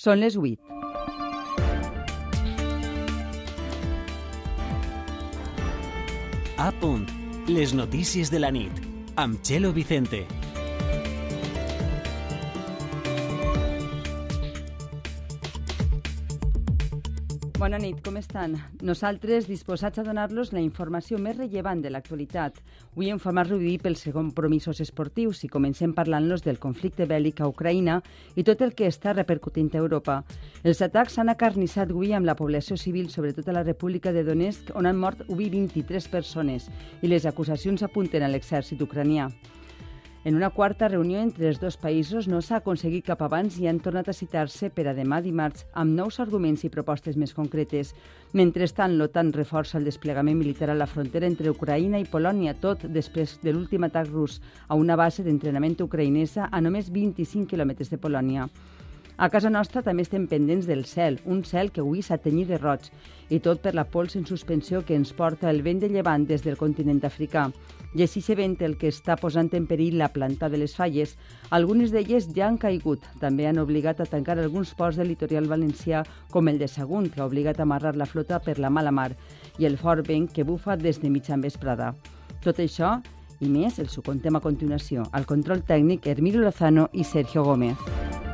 Són les 8. A punt. Les notícies de la nit. Amb Txelo Vicente. Bona nit, com estan? Nosaltres disposats a donar-los la informació més rellevant de l'actualitat. Avui en format reduït pels compromisos esportius i comencem parlant-los del conflicte bèl·lic a Ucraïna i tot el que està repercutint a Europa. Els atacs s'han acarnissat avui amb la població civil, sobretot a la República de Donetsk, on han mort avui 23 persones i les acusacions apunten a l'exèrcit ucranià. En una quarta reunió entre els dos països no s'ha aconseguit cap abans i han tornat a citar-se per a demà dimarts amb nous arguments i propostes més concretes. Mentrestant, l'OTAN reforça el desplegament militar a la frontera entre Ucraïna i Polònia, tot després de l'últim atac rus a una base d'entrenament ucraïnesa a només 25 quilòmetres de Polònia. A casa nostra també estem pendents del cel, un cel que avui s'ha tenyit de roig, i tot per la pols en suspensió que ens porta el vent de llevant des del continent africà. I així se vent el que està posant en perill la planta de les falles. Algunes d'elles ja han caigut. També han obligat a tancar alguns ports del litoral valencià, com el de Sagunt, que ha obligat a amarrar la flota per la mala mar, i el fort vent que bufa des de mitjan vesprada. Tot això i més el s'ho contem a continuació. Al control tècnic, Hermilo Lozano i Sergio Gómez.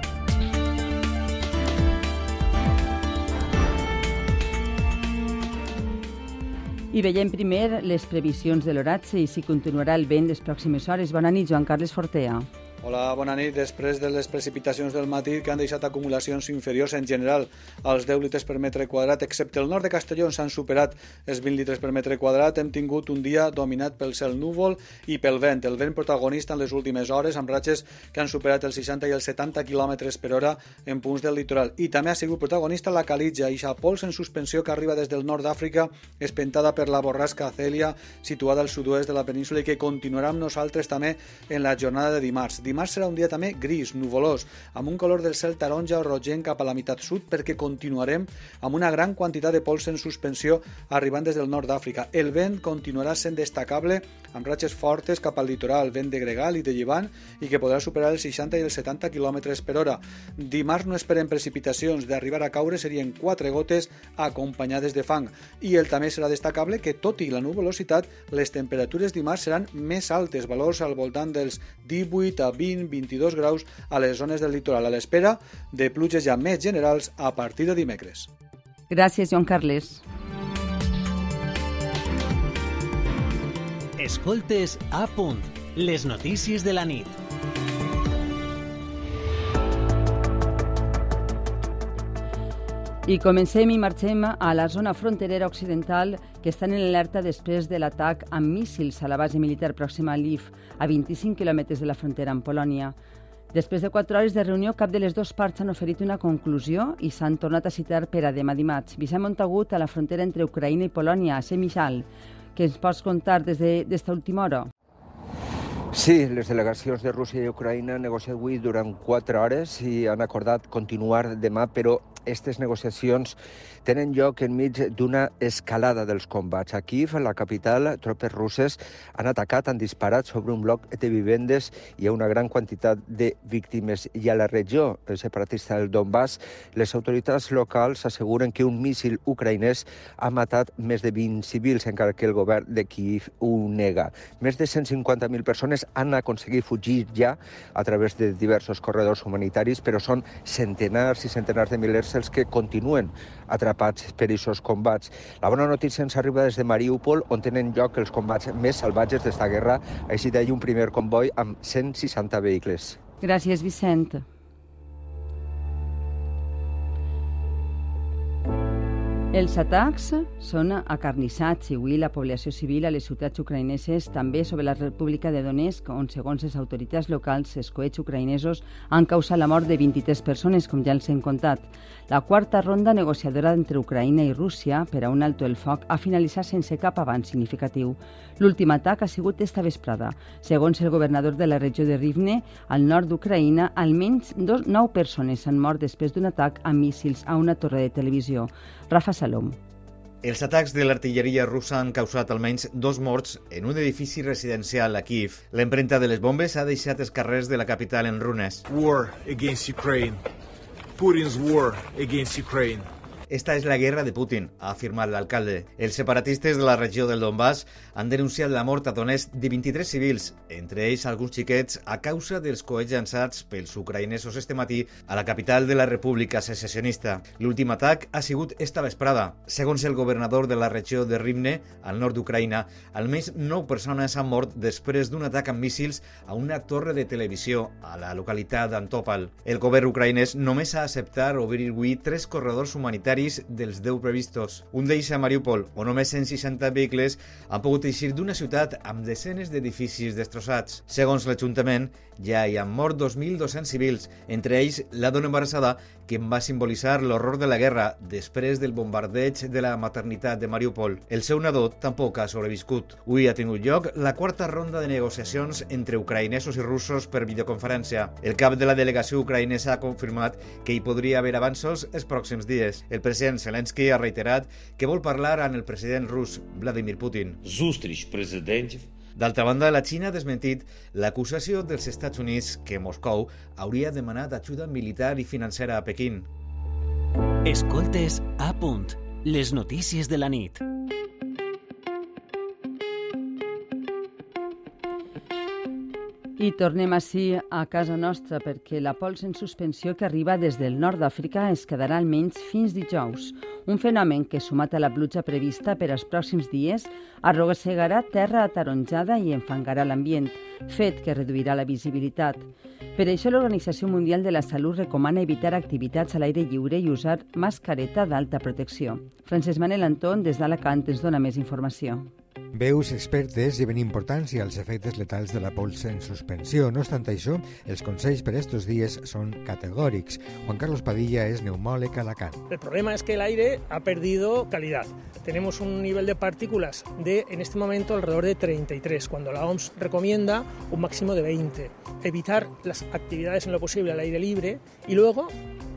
I veiem primer les previsions de l'oratge i si continuarà el vent les pròximes hores. Bona nit, Joan Carles Fortea. Hola, bona nit. Després de les precipitacions del matí que han deixat acumulacions inferiors en general als 10 litres per metre quadrat, excepte el nord de Castelló s'han superat els 20 litres per metre quadrat, hem tingut un dia dominat pel cel núvol i pel vent. El vent protagonista en les últimes hores, amb ratxes que han superat els 60 i els 70 km per hora en punts del litoral. I també ha sigut protagonista la calitja, i pols en suspensió que arriba des del nord d'Àfrica, espentada per la borrasca Celia, situada al sud-oest de la península i que continuarà amb nosaltres també en la jornada de dimarts serà un dia també gris, nuvolós, amb un color del cel taronja o rogent cap a la meitat sud perquè continuarem amb una gran quantitat de pols en suspensió arribant des del nord d'Àfrica. El vent continuarà sent destacable amb ratxes fortes cap al litoral, vent de gregal i de llevant i que podrà superar els 60 i els 70 km per hora. Dimarts no esperem precipitacions, d'arribar a caure serien quatre gotes acompanyades de fang. I el també serà destacable que, tot i la nuvolositat, les temperatures dimarts seran més altes, valors al voltant dels 18 a 20-22 graus a les zones del litoral, a l'espera de pluges ja més generals a partir de dimecres. Gràcies, Joan Carles. Escoltes a punt. Les notícies de la nit. I comencem i marxem a la zona fronterera occidental que estan en alerta després de l'atac amb míssils a la base militar pròxima a Lviv, a 25 quilòmetres de la frontera amb Polònia. Després de quatre hores de reunió, cap de les dues parts han oferit una conclusió i s'han tornat a citar per a demà dimarts. Vicent Montagut, a la frontera entre Ucraïna i Polònia, a Semichal, que ens pots contar des d'esta de, última hora? Sí, les delegacions de Rússia i Ucraïna han negociat avui durant quatre hores i han acordat continuar demà, però aquestes negociacions tenen lloc enmig d'una escalada dels combats. A Kiev, la capital, tropes russes han atacat, han disparat sobre un bloc de vivendes. Hi ha una gran quantitat de víctimes. I a la regió separatista del Donbass, les autoritats locals asseguren que un míssil ucraïnès ha matat més de 20 civils, encara que el govern de Kiev ho nega. Més de 150.000 persones han aconseguit fugir ja a través de diversos corredors humanitaris, però són centenars i centenars de milers els que continuen atrapats per aquests combats. La bona notícia ens arriba des de Mariupol, on tenen lloc els combats més salvatges d'esta guerra, així d'ahir un primer comboi amb 160 vehicles. Gràcies, Vicent. Els atacs són acarnissats i avui la població civil a les ciutats ucraïneses, també sobre la República de Donetsk, on, segons les autoritats locals, els coets ucraïnesos han causat la mort de 23 persones, com ja els hem contat. La quarta ronda negociadora entre Ucraïna i Rússia per a un alto el foc ha finalitzat sense cap avanç significatiu. L'últim atac ha sigut esta vesprada. Segons el governador de la regió de Rivne, al nord d'Ucraïna, almenys dos, nou persones han mort després d'un atac amb míssils a una torre de televisió. Rafa Salom. Els atacs de l'artilleria russa han causat almenys dos morts en un edifici residencial a Kiev. L'empremta de les bombes ha deixat els carrers de la capital en runes. War against Ukraine Putin's war against Ukraine. Esta és la guerra de Putin, ha afirmat l'alcalde. Els separatistes de la regió del Donbass han denunciat la mort a Donetsk de 23 civils, entre ells alguns xiquets, a causa dels coets llançats pels ucraïnesos este matí a la capital de la República Secessionista. L'últim atac ha sigut esta vesprada. Segons el governador de la regió de Rivne, al nord d'Ucraïna, almenys 9 persones han mort després d'un atac amb míssils a una torre de televisió a la localitat d'Antopal. El govern ucraïnès només ha acceptat obrir avui tres corredors humanitaris diaris dels 10 previstos. Un d'ells a Mariupol, on només 160 vehicles han pogut eixir d'una ciutat amb desenes d'edificis destrossats. Segons l'Ajuntament, ja hi han mort 2.200 civils, entre ells la dona embarassada que va simbolitzar l'horror de la guerra després del bombardeig de la maternitat de Mariupol. El seu nadó tampoc ha sobreviscut. Avui ha tingut lloc la quarta ronda de negociacions entre ucraïnesos i russos per videoconferència. El cap de la delegació ucraïnesa ha confirmat que hi podria haver avanços els pròxims dies. El president Zelensky ha reiterat que vol parlar amb el president rus Vladimir Putin. Зустріч президентів D'altra banda, la Xina ha desmentit l'acusació dels Estats Units que Moscou hauria demanat ajuda militar i financera a Pequín. Escoltes a punt. Les notícies de la nit. I tornem així a casa nostra perquè la pols en suspensió que arriba des del nord d'Àfrica es quedarà almenys fins dijous. Un fenomen que, sumat a la pluja prevista per als pròxims dies, arrossegarà terra ataronjada i enfangarà l'ambient, fet que reduirà la visibilitat. Per això l'Organització Mundial de la Salut recomana evitar activitats a l'aire lliure i usar mascareta d'alta protecció. Francesc Manel Anton, des d'Alacant, ens dona més informació. Veus expertes i ben importants i els efectes letals de la pols en suspensió. No obstant això, els consells per estos dies són categòrics. Juan Carlos Padilla es neumòleg a. El problema es que el aire ha perdido calidad. Tenemos un nivel de partículas de, en este momento, alrededor de 33, cuando la OMS recomienda un máximo de 20. Evitar las actividades en lo posible al aire libre y luego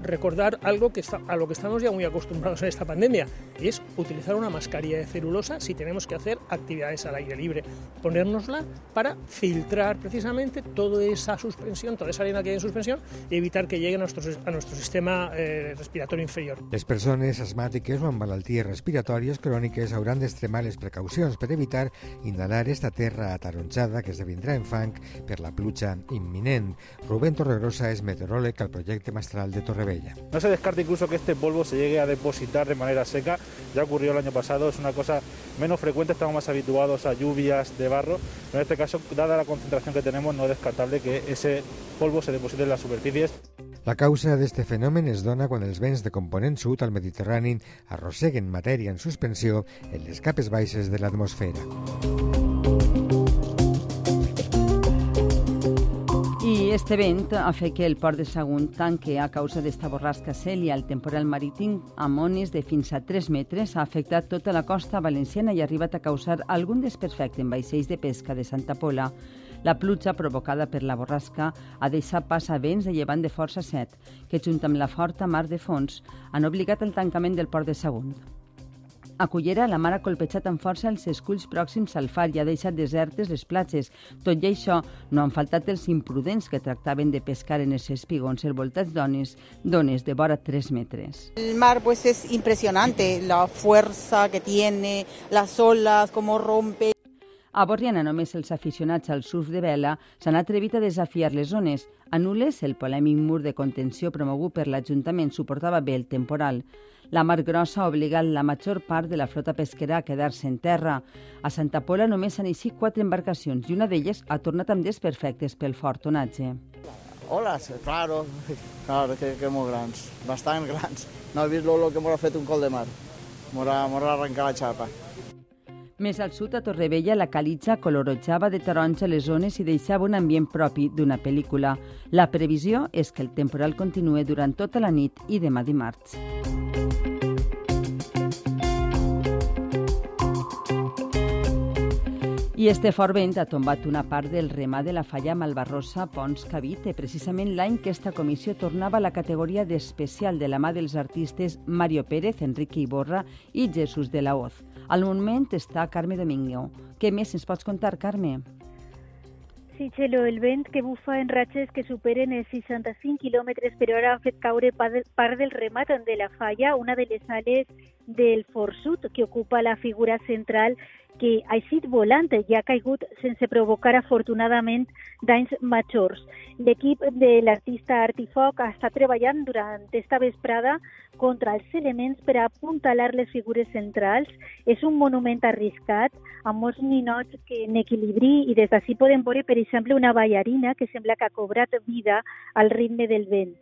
recordar algo que está, a lo que estamos ya muy acostumbrados en esta pandemia, y es utilizar una mascarilla de celulosa si tenemos que hacer actividades al aire libre. Ponérnosla para filtrar precisamente toda esa suspensión, toda esa arena que hay en suspensión, y evitar que llegue a nuestro, a nuestro sistema eh, respiratorio inferior. Les persones asmàtiques o amb malalties respiratòries cròniques hauran d'extremar les precaucions per evitar inhalar esta terra ataronjada que esdevindrà en fang per la pluja imminent. Rubén Torregrosa és meteoròleg al projecte Mestral de Torrebella. No se descarta incluso que este polvo se llegue a depositar de manera seca. Ya ocurrió el año pasado, es una cosa menos frecuente, estamos más habituados a lluvias de barro, en este caso, dada la concentración que tenemos, no es descartable que ese polvo se deposite en las superficies. La causa d'este fenomen es dona quan els vents de component sud al Mediterrani arrosseguen matèria en suspensió en les capes baixes de l'atmosfera. Este vent ha fet que el port de Sagunt tanque a causa d'esta borrasca Cèlia. El temporal marítim amb ones de fins a 3 metres ha afectat tota la costa valenciana i ha arribat a causar algun desperfecte en vaixells de pesca de Santa Pola. La pluja provocada per la borrasca ha deixat pas a vents de llevant de força set, que junt amb la forta mar de fons han obligat el tancament del port de Sagunt. A Cullera, la mar ha colpejat amb força els esculls pròxims al far i ha deixat desertes les platges. Tot i això, no han faltat els imprudents que tractaven de pescar en els espigons envoltats dones, dones de vora 3 metres. El mar pues es impresionante, la fuerza que tiene, las olas, cómo rompe. A Borriana només els aficionats al surf de vela s'han atrevit a desafiar les zones. A Nules, el polèmic mur de contenció promogut per l'Ajuntament suportava bé el temporal. La mar grossa ha obligat la major part de la flota pesquera a quedar-se en terra. A Santa Pola només han eixit quatre embarcacions i una d'elles ha tornat amb desperfectes pel fort tonatge. Olas, claro, claro, que, que molt grans, bastant grans. No he vist lo, que m'ha fet un col de mar. M'ha arrencat la xapa. Més al sud, a Torrevella, la calitza colorejava de taronja les zones i deixava un ambient propi d'una pel·lícula. La previsió és que el temporal continue durant tota la nit i demà dimarts. I este fort vent ha tombat una part del remà de la falla Malvarrosa Pons Cavite, precisament l'any que esta comissió tornava a la categoria d'especial de la mà dels artistes Mario Pérez, Enrique Iborra i Jesús de la Hoz. Al moment està Carme Domingo. Què més ens pots contar, Carme? Sí, Xelo, el vent que bufa en ratxes que superen els 65 km per hora ha fet caure part del remat de la falla, una de les ales del Forsut, que ocupa la figura central que ha eixit volant i ha caigut sense provocar afortunadament danys majors. L'equip de l'artista Artifoc estat treballant durant esta vesprada contra els elements per a apuntalar les figures centrals. És un monument arriscat, amb molts ninots que en equilibri i des d'ací podem veure, per exemple, una ballarina que sembla que ha cobrat vida al ritme del vent.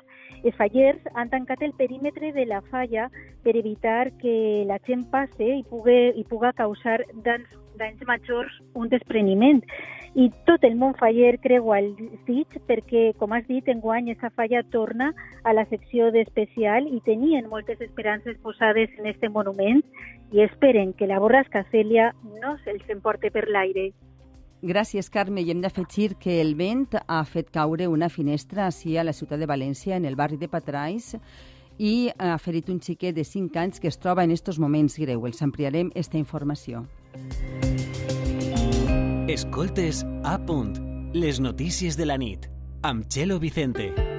Els fallers han tancat el perímetre de la falla per evitar que la gent passe i pugui, i puga causar danys, danys majors un despreniment. I tot el món faller creu al desig perquè, com has dit, enguany aquesta falla torna a la secció d'especial i tenien moltes esperances posades en este monument i esperen que la borrasca Cèlia no se'ls emporte per l'aire. Gràcies, Carme. I hem d'afegir que el vent ha fet caure una finestra així a la ciutat de València, en el barri de Patrais, i ha ferit un xiquet de 5 anys que es troba en estos moments greu. Els ampliarem esta informació. Escoltes a punt. Les notícies de la nit. Amb Txelo Vicente.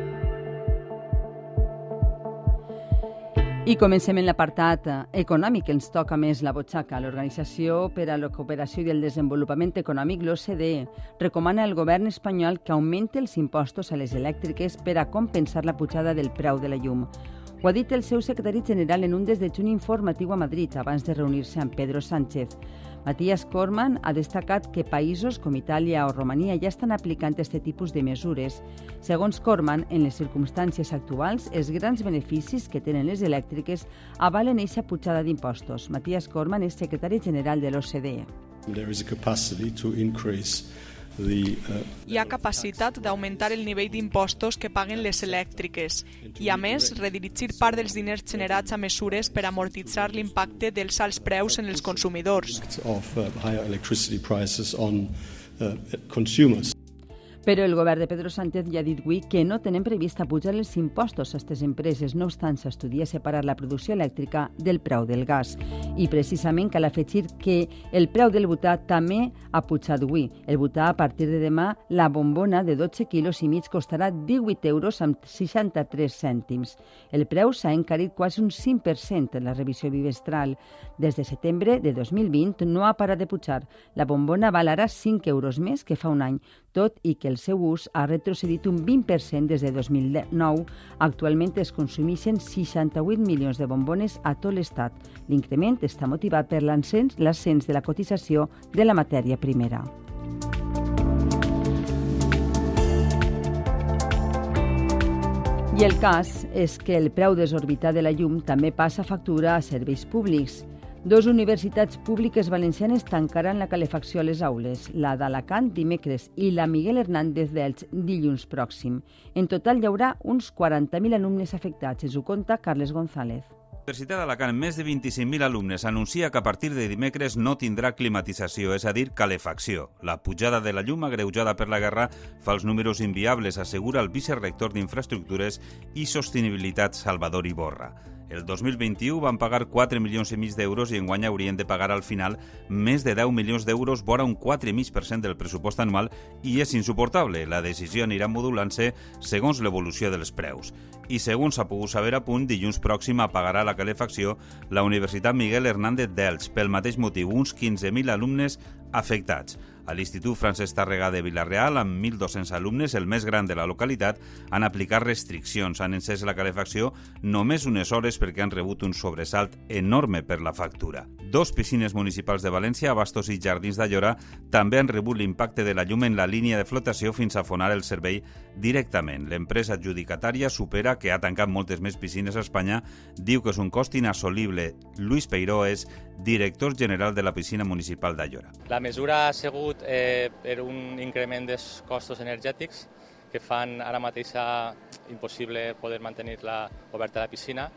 I comencem en l'apartat econòmic, que ens toca més la butxaca. L'Organització per a la Cooperació i el Desenvolupament Econòmic, l'OCDE, recomana al govern espanyol que augmenti els impostos a les elèctriques per a compensar la pujada del preu de la llum. Ho ha dit el seu secretari general en un desdejuni informatiu a Madrid abans de reunir-se amb Pedro Sánchez. Matías Corman ha destacat que països com Itàlia o Romania ja estan aplicant aquest tipus de mesures. Segons Corman, en les circumstàncies actuals, els grans beneficis que tenen les elèctriques avalen eixa pujada d'impostos. Matías Corman és secretari general de l'OCDE. There is a capacity to increase Hi ha capacitat d'augmentar el nivell d'impostos que paguen les elèctriques i, a més, redirigir part dels diners generats a mesures per amortitzar l'impacte dels alts preus en els consumidors. Però el govern de Pedro Sánchez ja ha dit avui que no tenen previst pujar els impostos a aquestes empreses. No obstant, s'estudia separar la producció elèctrica del preu del gas. I precisament cal afegir que el preu del butà també ha pujat avui. El butà, a partir de demà, la bombona de 12 quilos i mig costarà 18 euros amb 63 cèntims. El preu s'ha encarit quasi un 5% en la revisió bimestral. Des de setembre de 2020 no ha parat de pujar. La bombona val ara 5 euros més que fa un any, tot i que el seu ús ha retrocedit un 20% des de 2009. Actualment es consumeixen 68 milions de bombones a tot l'Estat. L'increment està motivat per l'ascens de la cotització de la matèria primera. I el cas és que el preu desorbitat de la llum també passa factura a serveis públics. Dos universitats públiques valencianes tancaran la calefacció a les aules, la d'Alacant dimecres i la Miguel Hernández d'Elx dilluns pròxim. En total hi haurà uns 40.000 alumnes afectats, ens ho conta Carles González. La Universitat d'Alacant, més de 25.000 alumnes, anuncia que a partir de dimecres no tindrà climatització, és a dir, calefacció. La pujada de la llum agreujada per la guerra fa els números inviables, assegura el vicerrector d'Infraestructures i Sostenibilitat Salvador Iborra. El 2021 van pagar 4 milions i mig d'euros i enguany haurien de pagar al final més de 10 milions d'euros, vora un 4,5% del pressupost anual i és insuportable. La decisió anirà modulant-se segons l'evolució dels preus. I segons s'ha pogut saber a punt, dilluns pròxim apagarà la calefacció la Universitat Miguel Hernández d'Elx. Pel mateix motiu, uns 15.000 alumnes afectats. A l'Institut Francesc Tàrrega de Vilareal, amb 1.200 alumnes, el més gran de la localitat, han aplicat restriccions. Han encès la calefacció només unes hores perquè han rebut un sobresalt enorme per la factura. Dos piscines municipals de València, Bastos i Jardins d'Allora, també han rebut l'impacte de la llum en la línia de flotació fins a fonar el servei directament. L'empresa adjudicatària supera que ha tancat moltes més piscines a Espanya, diu que és un cost inassolible. Lluís Peiró és director general de la piscina municipal d'Allora. La mesura ha sigut eh, per un increment dels costos energètics que fan ara mateix impossible poder mantenir-la oberta la piscina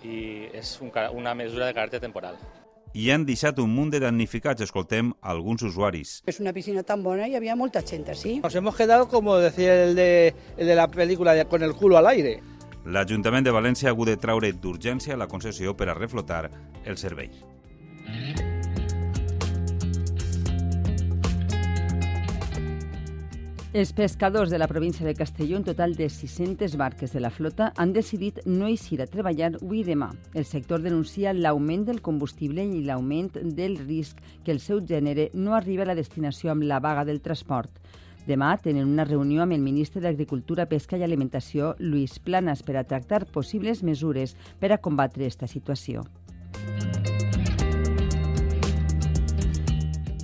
i és un, una mesura de caràcter temporal. I han deixat un munt de damnificats, escoltem alguns usuaris. Es una piscina tan bona y había mucha gente así. Nos hemos quedado como decía el de, el de la película de, con el culo al aire. L'Ajuntament de València ha hagut de traure d'urgència la concessió per a reflotar el servei. Els pescadors de la província de Castelló, un total de 600 barques de la flota, han decidit no eixir a treballar avui i demà. El sector denuncia l'augment del combustible i l'augment del risc que el seu gènere no arriba a la destinació amb la vaga del transport. Demà tenen una reunió amb el ministre d'Agricultura, Pesca i Alimentació, Lluís Planas, per a tractar possibles mesures per a combatre aquesta situació.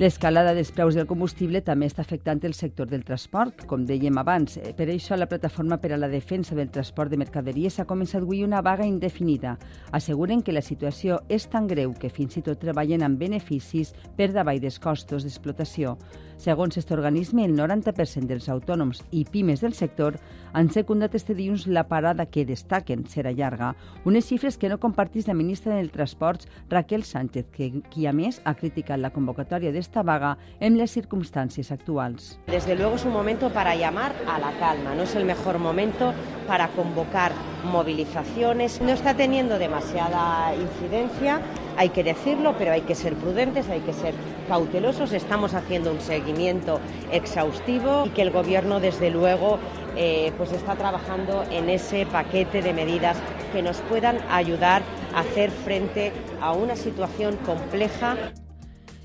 L'escalada dels preus del combustible també està afectant el sector del transport, com dèiem abans. Eh, per això, la Plataforma per a la Defensa del Transport de Mercaderies ha començat avui una vaga indefinida. Asseguren que la situació és tan greu que fins i tot treballen amb beneficis per davall dels costos d'explotació. Segons aquest organisme, el 90% dels autònoms i pimes del sector han secundat este dilluns la parada que destaquen serà llarga. Unes xifres que no compartís la ministra del Transports, Raquel Sánchez, que, qui a més ha criticat la convocatòria d'esta vaga en les circumstàncies actuals. Desde luego es un momento para llamar a la calma, no es el mejor momento para convocar movilizaciones. No está teniendo demasiada incidencia, hay que decirlo, pero hay que ser prudentes, hay que ser cautelosos. Estamos haciendo un seguimiento exhaustivo y que el Gobierno, desde luego, eh, pues está trabajando en ese paquete de medidas que nos puedan ayudar a hacer frente a una situación compleja.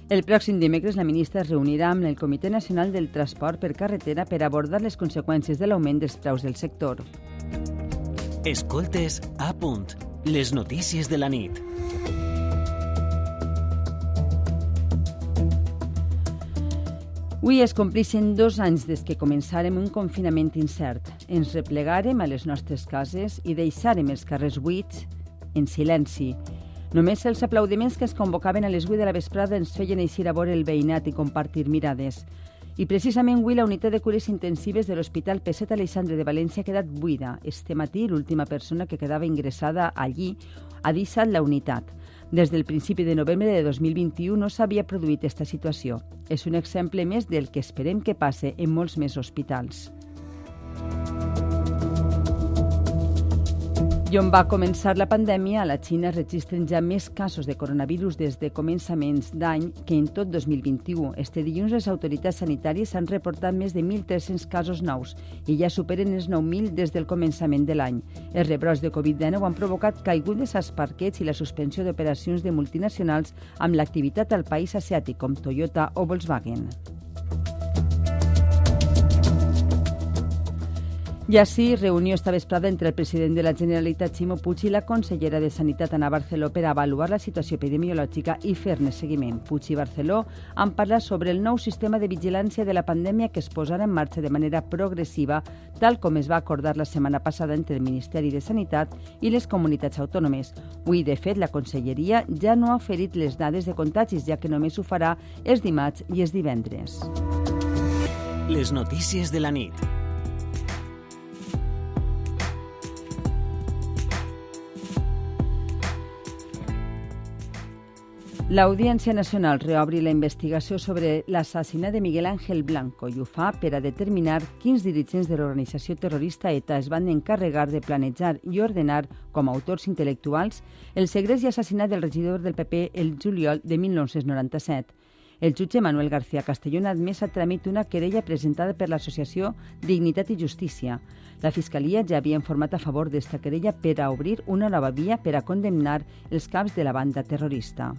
El pròxim dimecres la ministra es reunirà amb el Comitè Nacional del Transport per Carretera per abordar les conseqüències de l'augment dels preus del sector. Escoltes a punt. Les notícies de la nit. Avui es complixen dos anys des que començàrem un confinament incert. Ens replegàrem a les nostres cases i deixàrem els carrers buits en silenci. Només els aplaudiments que es convocaven a les 8 de la vesprada ens feien eixir a veure el veïnat i compartir mirades. I precisament avui la unitat de cures intensives de l'Hospital Peset Alexandre de València ha quedat buida. Este matí l'última persona que quedava ingressada allí ha deixat la unitat. Des del principi de novembre de 2021 no s'havia produït aquesta situació. És un exemple més del que esperem que passe en molts més hospitals. I on va començar la pandèmia, a la Xina registren ja més casos de coronavirus des de començaments d'any que en tot 2021. Este dilluns les autoritats sanitàries han reportat més de 1.300 casos nous i ja superen els 9.000 des del començament de l'any. Els rebrots de Covid-19 han provocat caigudes als parquets i la suspensió d'operacions de multinacionals amb l'activitat al país asiàtic com Toyota o Volkswagen. I així, reunió esta vesprada entre el president de la Generalitat, Ximo Puig, i la consellera de Sanitat, Ana Barceló, per avaluar la situació epidemiològica i fer-ne seguiment. Puig i Barceló han parlat sobre el nou sistema de vigilància de la pandèmia que es posarà en marxa de manera progressiva, tal com es va acordar la setmana passada entre el Ministeri de Sanitat i les comunitats autònomes. Avui, de fet, la conselleria ja no ha oferit les dades de contagis, ja que només ho farà els dimarts i els divendres. Les notícies de la nit. L'Audiència Nacional reobri la investigació sobre l'assassinat de Miguel Ángel Blanco i ho fa per a determinar quins dirigents de l'organització terrorista ETA es van encarregar de planejar i ordenar, com a autors intel·lectuals, el segrest i assassinat del regidor del PP el juliol de 1997. El jutge Manuel García Castellón ha admès a tràmit una querella presentada per l'associació Dignitat i Justícia. La Fiscalia ja havia informat a favor d'esta querella per a obrir una nova via per a condemnar els caps de la banda terrorista.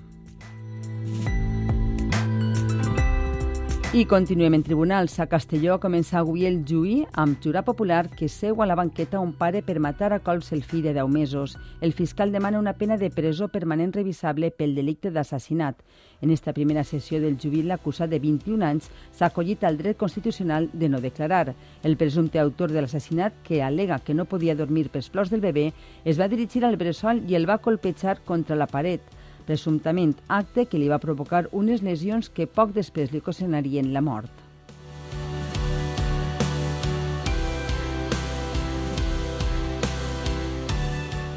I continuem en tribunals. A Castelló comença avui el juí amb jurat popular que seu a la banqueta un pare per matar a colps el fill de 10 mesos. El fiscal demana una pena de presó permanent revisable pel delicte d'assassinat. En esta primera sessió del juí, l'acusat de 21 anys s'ha acollit al dret constitucional de no declarar. El presumpte autor de l'assassinat, que alega que no podia dormir pels plors del bebè, es va dirigir al bressol i el va colpejar contra la paret presumptament acte que li va provocar unes lesions que poc després li ocasionarien la mort.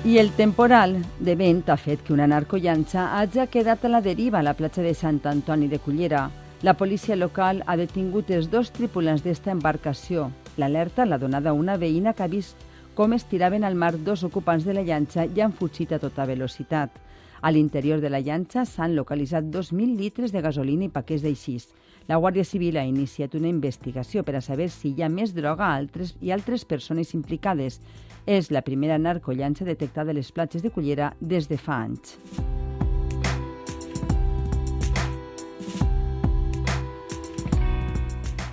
I el temporal de vent ha fet que una narcollanxa hagi quedat a la deriva a la platja de Sant Antoni de Cullera. La policia local ha detingut els dos tripulants d'esta embarcació. L'alerta l'ha donada una veïna que ha vist com es tiraven al mar dos ocupants de la llanxa i han fugit a tota velocitat. A l'interior de la llanxa s'han localitzat 2.000 litres de gasolina i paquets d'eixís. La Guàrdia Civil ha iniciat una investigació per a saber si hi ha més droga a altres i altres persones implicades. És la primera narcollança detectada a les platges de Cullera des de fa anys.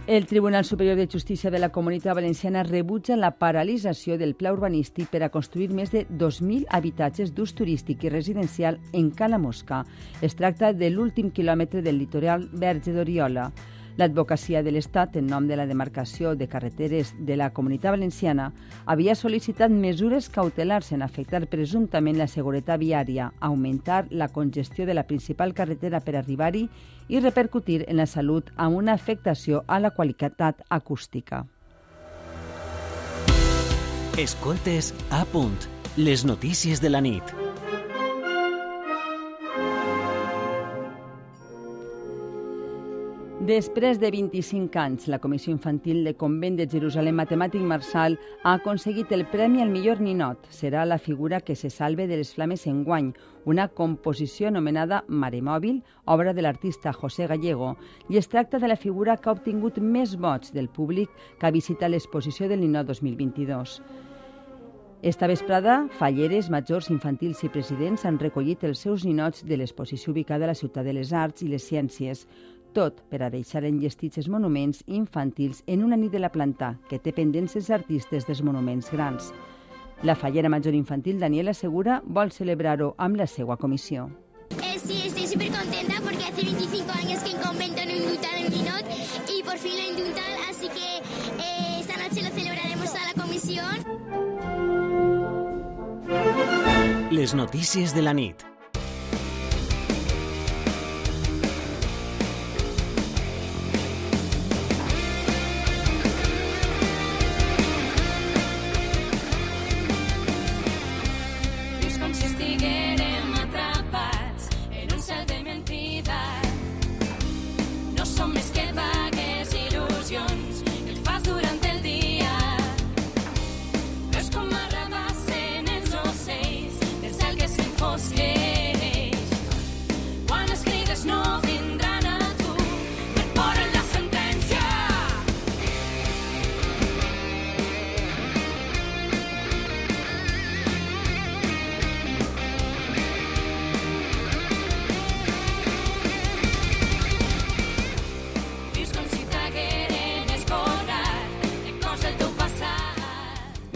El Tribunal Superior de Justícia de la Comunitat Valenciana rebutja la paralització del pla urbanístic per a construir més de 2.000 habitatges d'ús turístic i residencial en Cala Mosca. Es tracta de l'últim quilòmetre del litoral verge d'Oriola. L'advocacia de l'Estat, en nom de la demarcació de carreteres de la Comunitat Valenciana, havia sol·licitat mesures cautelars en afectar presumptament la seguretat viària, augmentar la congestió de la principal carretera per arribar-hi i repercutir en la salut amb una afectació a la qualitat acústica. Escoltes a punt, les notícies de la nit. Després de 25 anys, la Comissió Infantil de Convent de Jerusalem Matemàtic Marsal ha aconseguit el Premi al millor ninot. Serà la figura que se salve de les flames en guany, una composició anomenada Mare Mòbil, obra de l'artista José Gallego, i es tracta de la figura que ha obtingut més vots del públic que ha visitat l'exposició del ninot 2022. Esta vesprada, falleres, majors, infantils i presidents han recollit els seus ninots de l'exposició ubicada a la Ciutat de les Arts i les Ciències tot per a deixar enllestits els monuments infantils en una nit de la planta que té pendents els artistes dels monuments grans. La fallera major infantil Daniela Segura vol celebrar-ho amb la seva comissió. Eh, sí, estoy súper contenta porque hace 25 años que en convento no indultan el minot y por fin lo indultan, así que eh, esta noche lo celebraremos a la comisión. Les notícies de la nit.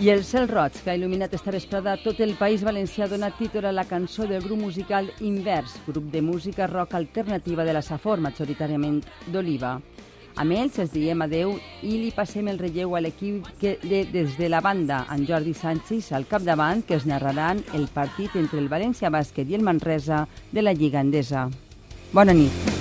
I el cel roig que ha il·luminat esta vesprada tot el País Valencià ha donat títol a la cançó del grup musical Invers, grup de música rock alternativa de la Safor, majoritàriament d'Oliva. Amb ells els diem adeu i li passem el relleu a l'equip que de, des de la banda, en Jordi Sánchez al capdavant, que es narraran el partit entre el València Bàsquet i el Manresa de la Lliga Endesa. Bona nit.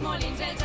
molins, els